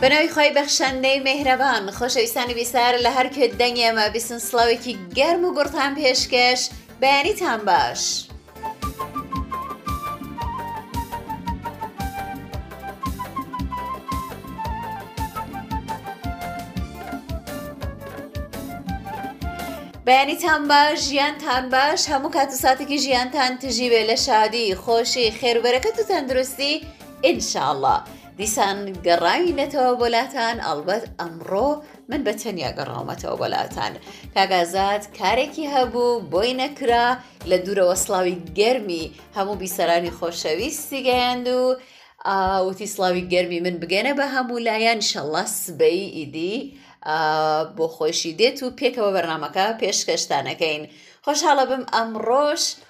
بەناوی خی بەخشەندەی مهرەبان خۆشەویستانی بیسار لە هەر کوێت دەنگی ئەمە بیسن سلااوێکی گەرم و گوڕتان پێشکەش بەیانیتان باش. بەیانیتان باش ژیانتان باش هەموو کات و ساتێکی ژیانتان تژیوێ لە شادی خۆشی خێروبەرەکەت و تەندروستی ئینشاڵا دیسان گەڕاینەتەوە بۆلاتان ئەڵبەت ئەمڕۆ من بە تەنیا گەڕاومەتەوە بەلاتان کاگازات کارێکی هەبوو بۆی نەکرا لە دوورەوە سلاوی گەرمی هەموو بیسەرانی خۆشەویستی گەیاند و وتی سلاوی گەرمی من بگەنە بە هەموو لایەن شەڵا سبەی ئیدی بۆ خۆشی دێت و پێکەوە بەرنمەکە پێشکەشتانەکەین خۆشحاڵە بم ئەمڕۆش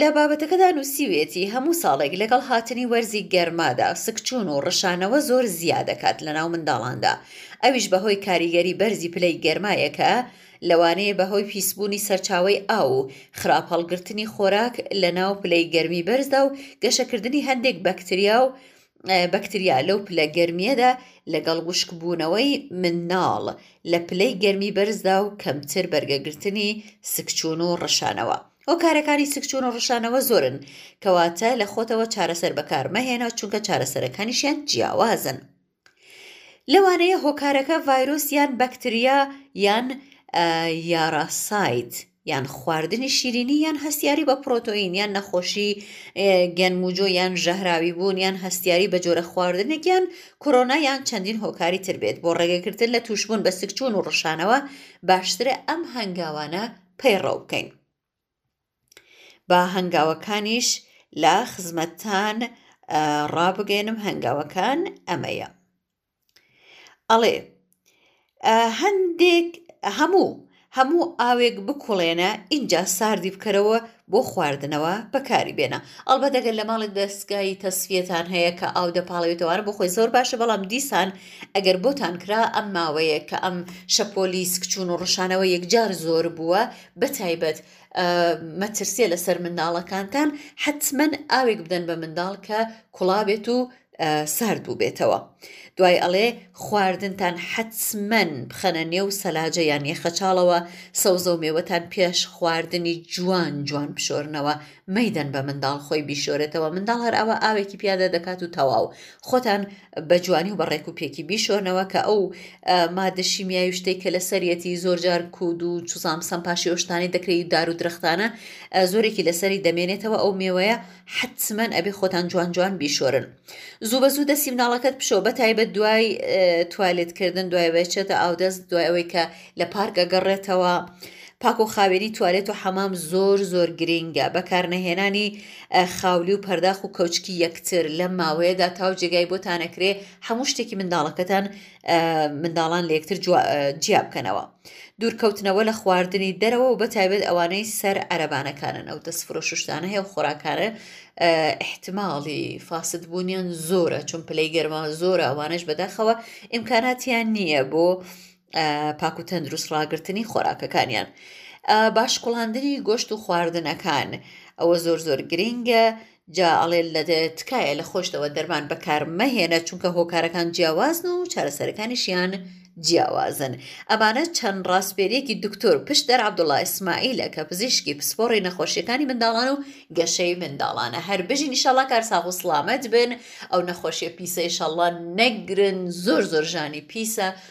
لە بابەتەکەدا نووسیویەتی، هەموو ساڵێک لەگەڵ هاتنی وەرزی گەرمادا سکچوون و ڕشانەوە زۆر زیادەکات لەناو منداڵاندا، ئەویش بەهۆی کاریگەری بەرزی پلەی گەرمایە کە لەوانەیە بەهۆی پیسبوونی سەرچاوەی ئاو و خراپ هەڵگرتنی خۆراک لەناو پلەی گەرمی بەرزدا و گەشەکردنی هەندێک بەکتریا و بەکتریا لەو پلە گەرمیەدا لەگەڵ وشکبوونەوەی منداڵ لە پلەی گەرمی بەرزدا و کەمتر بەرگەگرتنی سکچوون و ڕشانەوە. هۆکارەکانی سکچوون و ڕشانەوە زۆرن، کەواتە لە خۆتەوە چارەسەر بەکار مەهێنە، چونکە چارەسەرەکانیشیان جیاوازن. لەوانەیە هۆکارەکە ڤایرۆس یان بەکتریا یان یاراسایت یان خواردنی شیرینی یان هەستیاری بە پرۆتۆین یان نەخۆشی گەنموجۆ یان ژەهراوی بوون یان هەستیاری بە جۆرە خواردنێک یان کۆرۆنا یان چەندین هۆکاری تر بێت بۆ ڕێگەگرتن لە تووشبوون بە سکچوون و ڕشانەوە باشترە ئەم هەنگاوانە پەیڕەو بکەین. با هەنگاوەکانیش لە خزمەتتان ڕابگەێنم هەنگاوەکان ئەمەیە ئەڵێ هەندێک هەموو هەموو ئاوێک بکوڵێنە ئینجا ساردی بکەرەوە بۆ خواردنەوە بەکاری بێنە ئەڵبەت ئەگەر لە ماڵێک دەستگای تەسفیەتان هەیە کە ئاو دەپاڵێتەوەوارە بۆ خۆی زۆر باشە بەڵام دیسان ئەگەر بۆتان کرا ئەم ماوەیە کە ئەم شەپۆلی سکچون و ڕشانەوە یەکجار زۆر بووە بە تایبەت مەترسیە لەسەر منداڵەکانتان حتمما ئاوێک بدەن بە منداڵ کە کوڵابێت و سارد بوبێتەوە دوای ئەڵێ خواردنتان حەتمەن بخەنە نێو سەلاجە یان یەخەچاڵەوە سەوزە و مێوەتان پێش خواردنی جوان جوان بشۆرنەوە مەدەن بە منداڵ خۆی بیشۆرێتەوە منداڵ هەر ئەوە ئاوێکی پیادە دەکات و تەواو خۆتان بە جوانی و بەڕێک و پێکی بیشۆرنەوە کە ئەو مادەشی میاوی شتێک کە لە سەرەتی زۆرجار کود و چزام سەم پاشێشتانی دەکرێت دار و درختانە زۆرێکی لەسەری دەمێنێتەوە ئەو مێوەیە حەتمەن ئەبێ خۆتان جوان جوان بیشۆرن زوو بە زوو دەستی مناڵەکەت بشۆ بە تایبەت دوای توالێتکردن دوای بێچێتە ئاودەست دوای ئەوەی کە لە پارکە گەڕێتەوە پاک و خاوێنی توالێت و حەمام زۆر زۆر گرینگە بەکارنەهێنانی خاولی و پەرداخ و کەوچکی یەکتر لەم ماوەیەدا تاو جێگای بۆتانەکرێ هەموو شتێکی منداڵەکەتان منداڵان لەیەکتر جیا بکەنەوە دوورکەوتنەوە لە خواردنی دەرەوە و بەتایبێت ئەوانەی سەر عەربانەکانن ئەو دەست فرۆششتانە هەیە خۆراکارە احتماڵی فاسد بوونیان زۆرە چون پلەی گەرما زۆرە ئەوانش بەداخەوە ئیمکاناتیان نییە بۆ پاکو تەندروست ڕاگررتنی خۆراکەکانیان باش کوڵاندنی گۆشت و خواردنەکان ئەوە زۆر زۆر گرنگە جا ئەڵێ لە تکایە لە خۆشتەوە دەرمان بەکار مەهێنە چونکە هۆکارەکان جیاوازن و چارەسەرەکانیشیان جیاوازن ئەمانە چەند ڕاسپێریەکی دکتۆر پشت دەر عبدوڵا ئیسماعیلە کە پزیشکی پسپۆڕی نەخۆشیەکانی منداڵان و گەشەی منداڵانە هەر بژین نیشەڵا کار ساغ و سلامەت بن ئەو نەخۆشیە پیسە یشەڵڵا نەگرن زۆر زۆر ژانی پیسە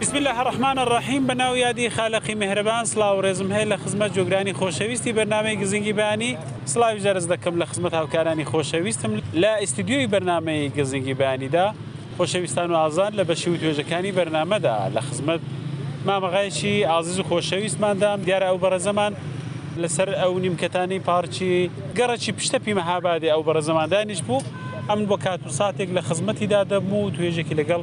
بسم اللە الرحمن الرحیم بە ناو یادی خالەقی مێهرەبان سڵاو و ڕێزم هەیە لە خزمەت جۆگرانی خۆشەویستی بەرنامەی گزینگی بەیانی سڵاویش ئەرز دەکەم لە خزمەت هاوکارانی خۆشەویستم لە ئیستدیۆی بەرنامەی گزینگی بەیانیدا خۆشەویستان و ئازان لە بەشی وتوێژەکانی بەرنامەدا لە خزمەت مامەغایکی ئازیز و خۆشەویستماندام دیارە ئەو بەڕێزەمان لەسەر ئەو نیمکەتانی پارچی گەڕەکی پشتەپی مەهابادێ ئەو بەڕێزەمان دانیش بوو ئەمن بۆ کات و ساتێک لە خزمەتیدا دەبم و توێژێکی لەگەڵ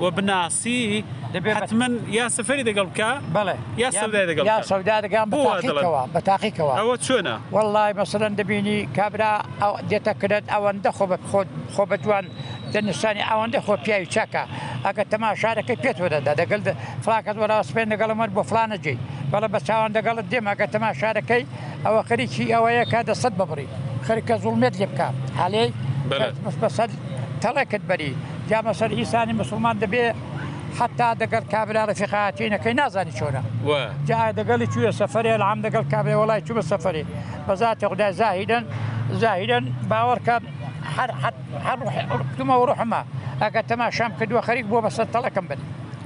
و بناسی حتمن یا سفری دەگەڵ بکە بەڵێ یا سەودای دەگەڵ یا سەودا دەگەم بۆ دڵەوە بە تاقیکەوە ئەوە چۆنە وەڵی مەسەن دەبینی کابرا ئەو دێتە کرێت ئەوەندە خۆ بە خۆت خۆ بە جوان دەنووسانی ئەوەندە خۆ پیاوی چاکە ئەگە تەما شارەکە پێت وەدەدا دەگەل فلاکەت وەراوەسپێن دەگەڵە مەەر بۆ فلانەجێ بەڵە بە چاوان دەگەڵت دێمەگە تەما شارەکەی ئەوە خەریکی ئەوەیە کە دەستت ببڕی خەریکە زوڵمێت لێ بکا هەلەی بەلە بەسەر تەڵەکت بەری جا بەسەر ئیسانی مسلمان دەبێ حتا دەگەڵ کابرا ڕفیقاتی نەکەی نازانی چۆنە جا دەگەڵی چوە سەفرێ لەام دەگەڵ کابێ وڵای چوە سەفری بەزاتی خدای زاهیدن زاهیدن باوەڕکە هەر هەر هەر ڕوحمە ئەگە تەماشام کردووە خەریک بووە بەسەر تەڵەکم بن.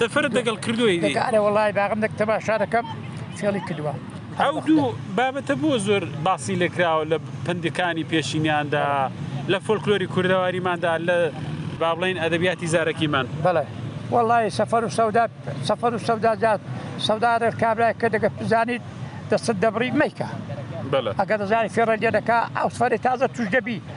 سەفەرت دەگەڵ کردووەیی؟ ئەو دوو بابەتە بۆ زۆر باسی لێ کراوە لە پەندەکانی پێشینیاندا، لە فۆلکلۆری کوردەواریماندا، لە با بڵێین ئەدەبیاتی زارەکیمان؟ بەڵێ وەڵڵاهی سەفەر و سەودا سەفەر و سەودا جات سەودا ئەرێ کابرایەک کە دەگەر بزانیت دەستت دەبڕی مەیکە ئەگەر دەزانی فێڕت لێ دەکا ئەو سەری تازە توش دەبی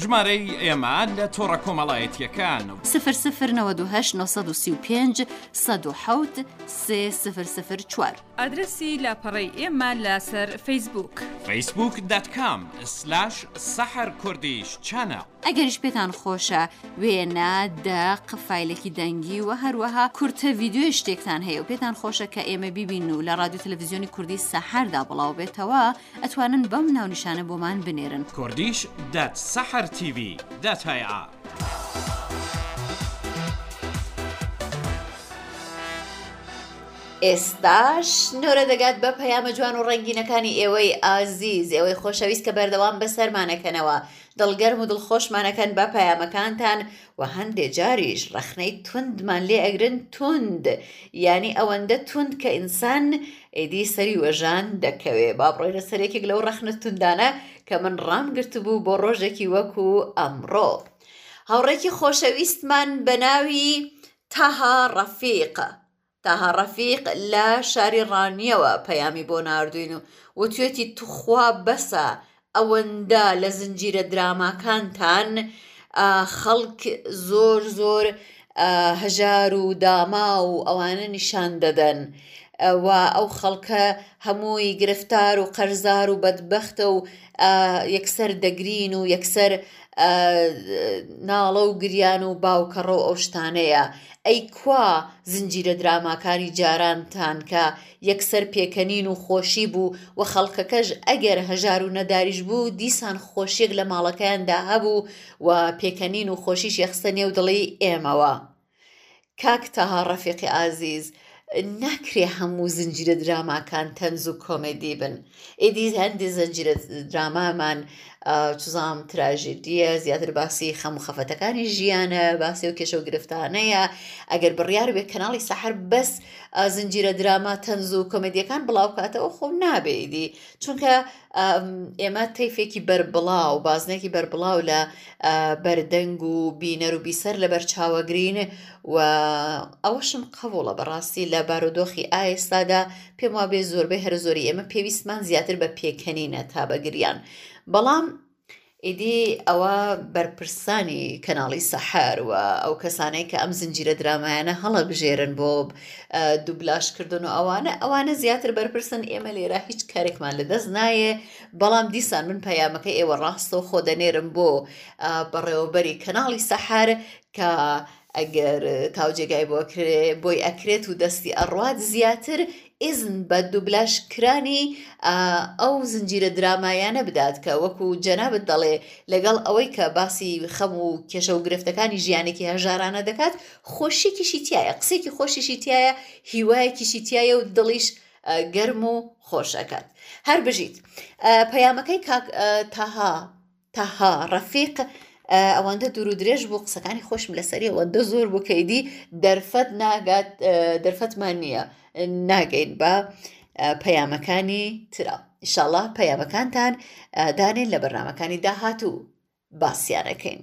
ژمارەی ئێمە لە تۆڕە کۆمەڵایەتیەکان و. سفر سفر نەوەد و هەشت نۆ سەد و سی و پێنج سەد و حەوت سێ سفر سفر چوار. ئادرەسی لاپەڕەی ئێمە لەسەر فەیسبووک. فەیسبووک دات کام سلاش سەحەر کوردیش چەناڵ. ئەگەریش پێتان خۆشە وێنە، دەق، فایلێکی دەنگی و هەروەها کورتە ڤیدیۆی شتێکتان هەیە و پێتان خۆشە کە ئێمە بیبین و لە ڕادیو تەلەفزیۆنی کوردی سەحەردا بڵاوبێتەوە، ئەتوانن بەم ناونیشانە بۆمان بنێرن. Kurdish دەت سەحەر تیڤی دەت هەیە. ئێستاش نۆرە دەگات بە پەیامە جوان و ڕەنگینەکانی ئێوەی ئازیز ئێوەی خۆشەویست کە بەردەوام بەسەرمانەکەنەوە دڵگەرم و دڵخۆشمانەکەن بە پەیامەکانتان وە هەندێ جاریش ڕەخنەی توندمان لێ ئەگرن توند یانی ئەوەندە توند کە ئینسان ئیدی سەری وەژان دەکەوێ با بڕۆینە سەر یەکێک لەو ڕەخنە توندانە کە من ڕام گرتبوو بۆ ڕۆژێکی وەکو ئەمڕۆ هاوڕێکی خۆشەویستمان بە ناوی تاها ڕەفیق تاها ڕەفیق لە شاری ڕانیەوە پەیامی بۆ ناردووین و وتوێتی توخوا بەسە ئەوەندە لە زنجیرە دراماکانتان خەڵک زۆر زۆر هەژار و داماو و ئەوانە نیشان دەدەن و ئەو خەڵکە هەمووی گرفتار و قەرزار و بەدبەختە و یەکسەر دەگرین و یەکسەر ناڵە و گریان و باوکەڕە و ئەو شتانەیە ئەی کوا زنجیرە دراماکانی جارانتان کە یەکسەر پێکەنین و خۆشی بوو و خەڵکەکەش ئەگەر هەژار و نەداریش بوو دیسان خۆشیەک لە ماڵەکەیاندا هەبوو و پێکەنین و خۆشیش یەخستە نێو دڵی ئێمەوە. کاک تەها ڕەفیقی ئازیز ناکرێ هەموو زنجیرە دراماکان تەنز و کۆمێدی بن ئیدی هەندی زنجیرە درامامان چزام تراژیدیە زیاتر باسی خەم و خەفەتەکانی ژیانە باسی و کێشە و گرفتانەیە ئەگەر بڕیار بێ کەناڵی سەحر بەس زنجیرە دراما تەنز و کۆمێدیەکان بڵاوکاتەوە خۆ نابێ ئیدی چونکە ئێمە تەیفێکی بەربڵاو، بازنەیەکی بەربڵاو لە بەردەنگ و بینەر و بیسەر لەبەر چاوەگرین و ئەوەشم قبوڵە بەڕاستی لە بارودۆخی ئایستادا پێم وابێ زۆربەی هەرە زۆری ئێمە پێویستمان زیاتر بە پێکەنینە تا بەگریان بەڵام ئیدی ئەوە بەرپرسانی کەناڵی سەحەر و ئەو کەسانەی کە ئەم زنجیرە درامایانە هەڵەبژێرن بۆ دوبلاشکردن و ئەوانە ئەوانە زیاتر بەرپرسن ئێمە لێرە هیچ کارێکمان لە دەست نایە بەڵام دیسان من پەیامەکە ئێوە ڕاستەوخۆ دەنێرم بۆ بەڕێوەبەری کەناڵی سەحەر کە ئەگەر تاو جێگای بۆ کرێ بۆی ئەکرێت و دەستی ئەڕوات زیاتر ئیزن بە دوبلاژ کرانی ئەو زنجیرە درامایانە بدات کە وەکو جەنابت دەڵێ لەگەڵ ئەوەی کە باسی خەم و کێشە و گرفتەکانی ژیانێکی هەژارانە دەکات خۆشیکیشی تایە قسێکی خۆشیشی تایە هیوایەکیشی تایە و دڵیش گەرم و خۆشەکات هەر بژیت پەیامەکەی کاک تەها تەها ڕەفیق ئەوەندە دوور و درێژ بوو قسەکانی خۆشم لەسەری ئەوەندە زۆر بوو کە ئیدی دەرفەت ناگات دەرفەتمان نییە ناگەین بە پەیامەکانی ترا ئیشاڵا پەیامەکانتان دانێن لە بەرنمەکانی داهاتوو باسییانەکەین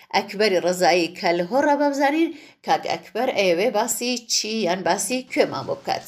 ئەکبەری ڕەزایی کەلهۆڕ ە بابزانین کاک ئەکبەر ئەیەوێ باسی چی یان باسی کوێمان بۆ بکات.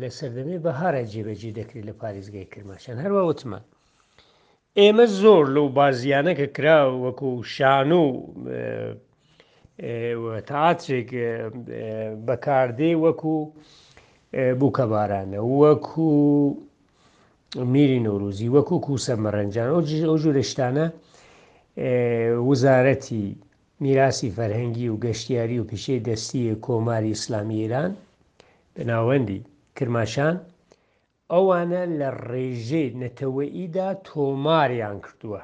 لە سەردەمی بەهارا جێبەجێ دەکرێت لە پارێزگای کرماشان هەروە وتمان ئێمە زۆر لەو بازیانە کە کرا وەکو شان و تااترێک بەکاردێ وەکو بووکەبارانە وەکو میری نەوروزی وەکو کوسە مەرەنجان ئەو ژورە شتانە وزارەتی میراسی فەرهەنگی و گەشتیاری و پیشەی دەستیی کۆماری ئیسلامیی ئیران لە ناوەندی کرماشان، ئەوانە لە ڕێژەی نەتەوەییدا تۆماریان کردووە،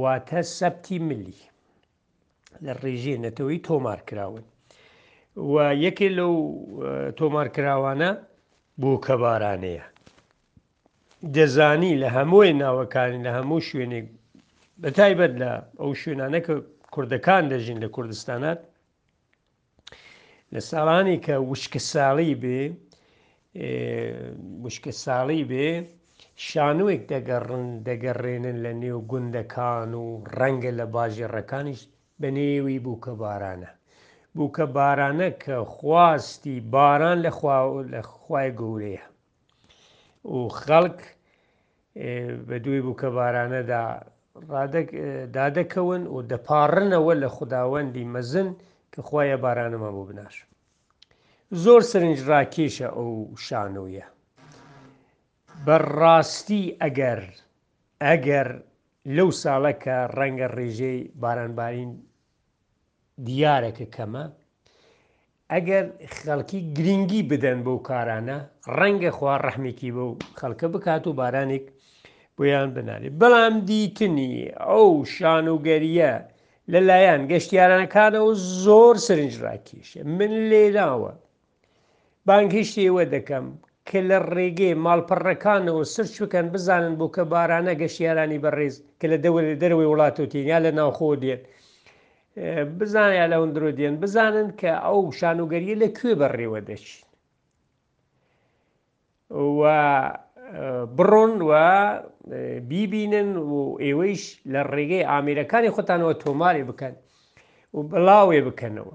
واتە سەبتی ملی لە ڕێژەی نەتەوەیی تۆمار کراون و یەکێ لەو تۆمارکراوانە بووکەبارانەیە. دەزانی لە هەمووی ناوەکانی لە هەموو شوێنێک بەتایبەت لە ئەو شوێنانە کە کوردەکان دەژین لە کوردستانات لە ساڵانی کە وشکە ساڵی بێ وشکە ساڵی بێ شانوێک دەگەڕن دەگەڕێنن لە نێو گوندەکان و ڕەنگە لە باژێڕەکانیش بە نێوی بووکە بارانە بووکە بارانە کە خواستی باران لە لە خوای گەورەیە و خەڵک بە دووی بووکە بارانەدا دادەکەون و دەپاڕنەوە لە خوداوەندی مەزن کە خوایە بارانەمان بۆ بناش زۆر سرنج ڕاکێشە ئەو شانۆیە بەڕاستی ئەگەر ئەگەر لەو ساڵە کە ڕەنگە ڕێژەی بارانبارین دیارە کە کەمە ئەگەر خەڵکی گرینگی بدەن بەو کارانە ڕەنگە خوا ڕەحمێکی بەو خەڵکە بکات و بارانێک بۆیان بنارێت بەڵام دیتنی ئەو شانۆگەریە لەلایەن گەشتیارانەکانەوە زۆر سرنج ڕاکێشە من لێراوە بانگهشتێوە دەکەم کە لە ڕێگەی ماڵپەڕەکانەوە سرچ بکەن بزانن بۆ کە بارانە گەشتیارانی بەڕێز کە لە دەوە لە دەرەوەی وڵاتەوە تێنیا لە ناوخۆ دێن بزان یا لە وندرۆ دێن بزانن کە ئەو شانوگەریە لە کوێ بەڕێوە دەچین و بڕۆن و بیبینن و ئێوەیش لە ڕێگەی ئامێرەکانی خۆتانەوە تۆماری بکەن و بڵاوێ بکەنەوە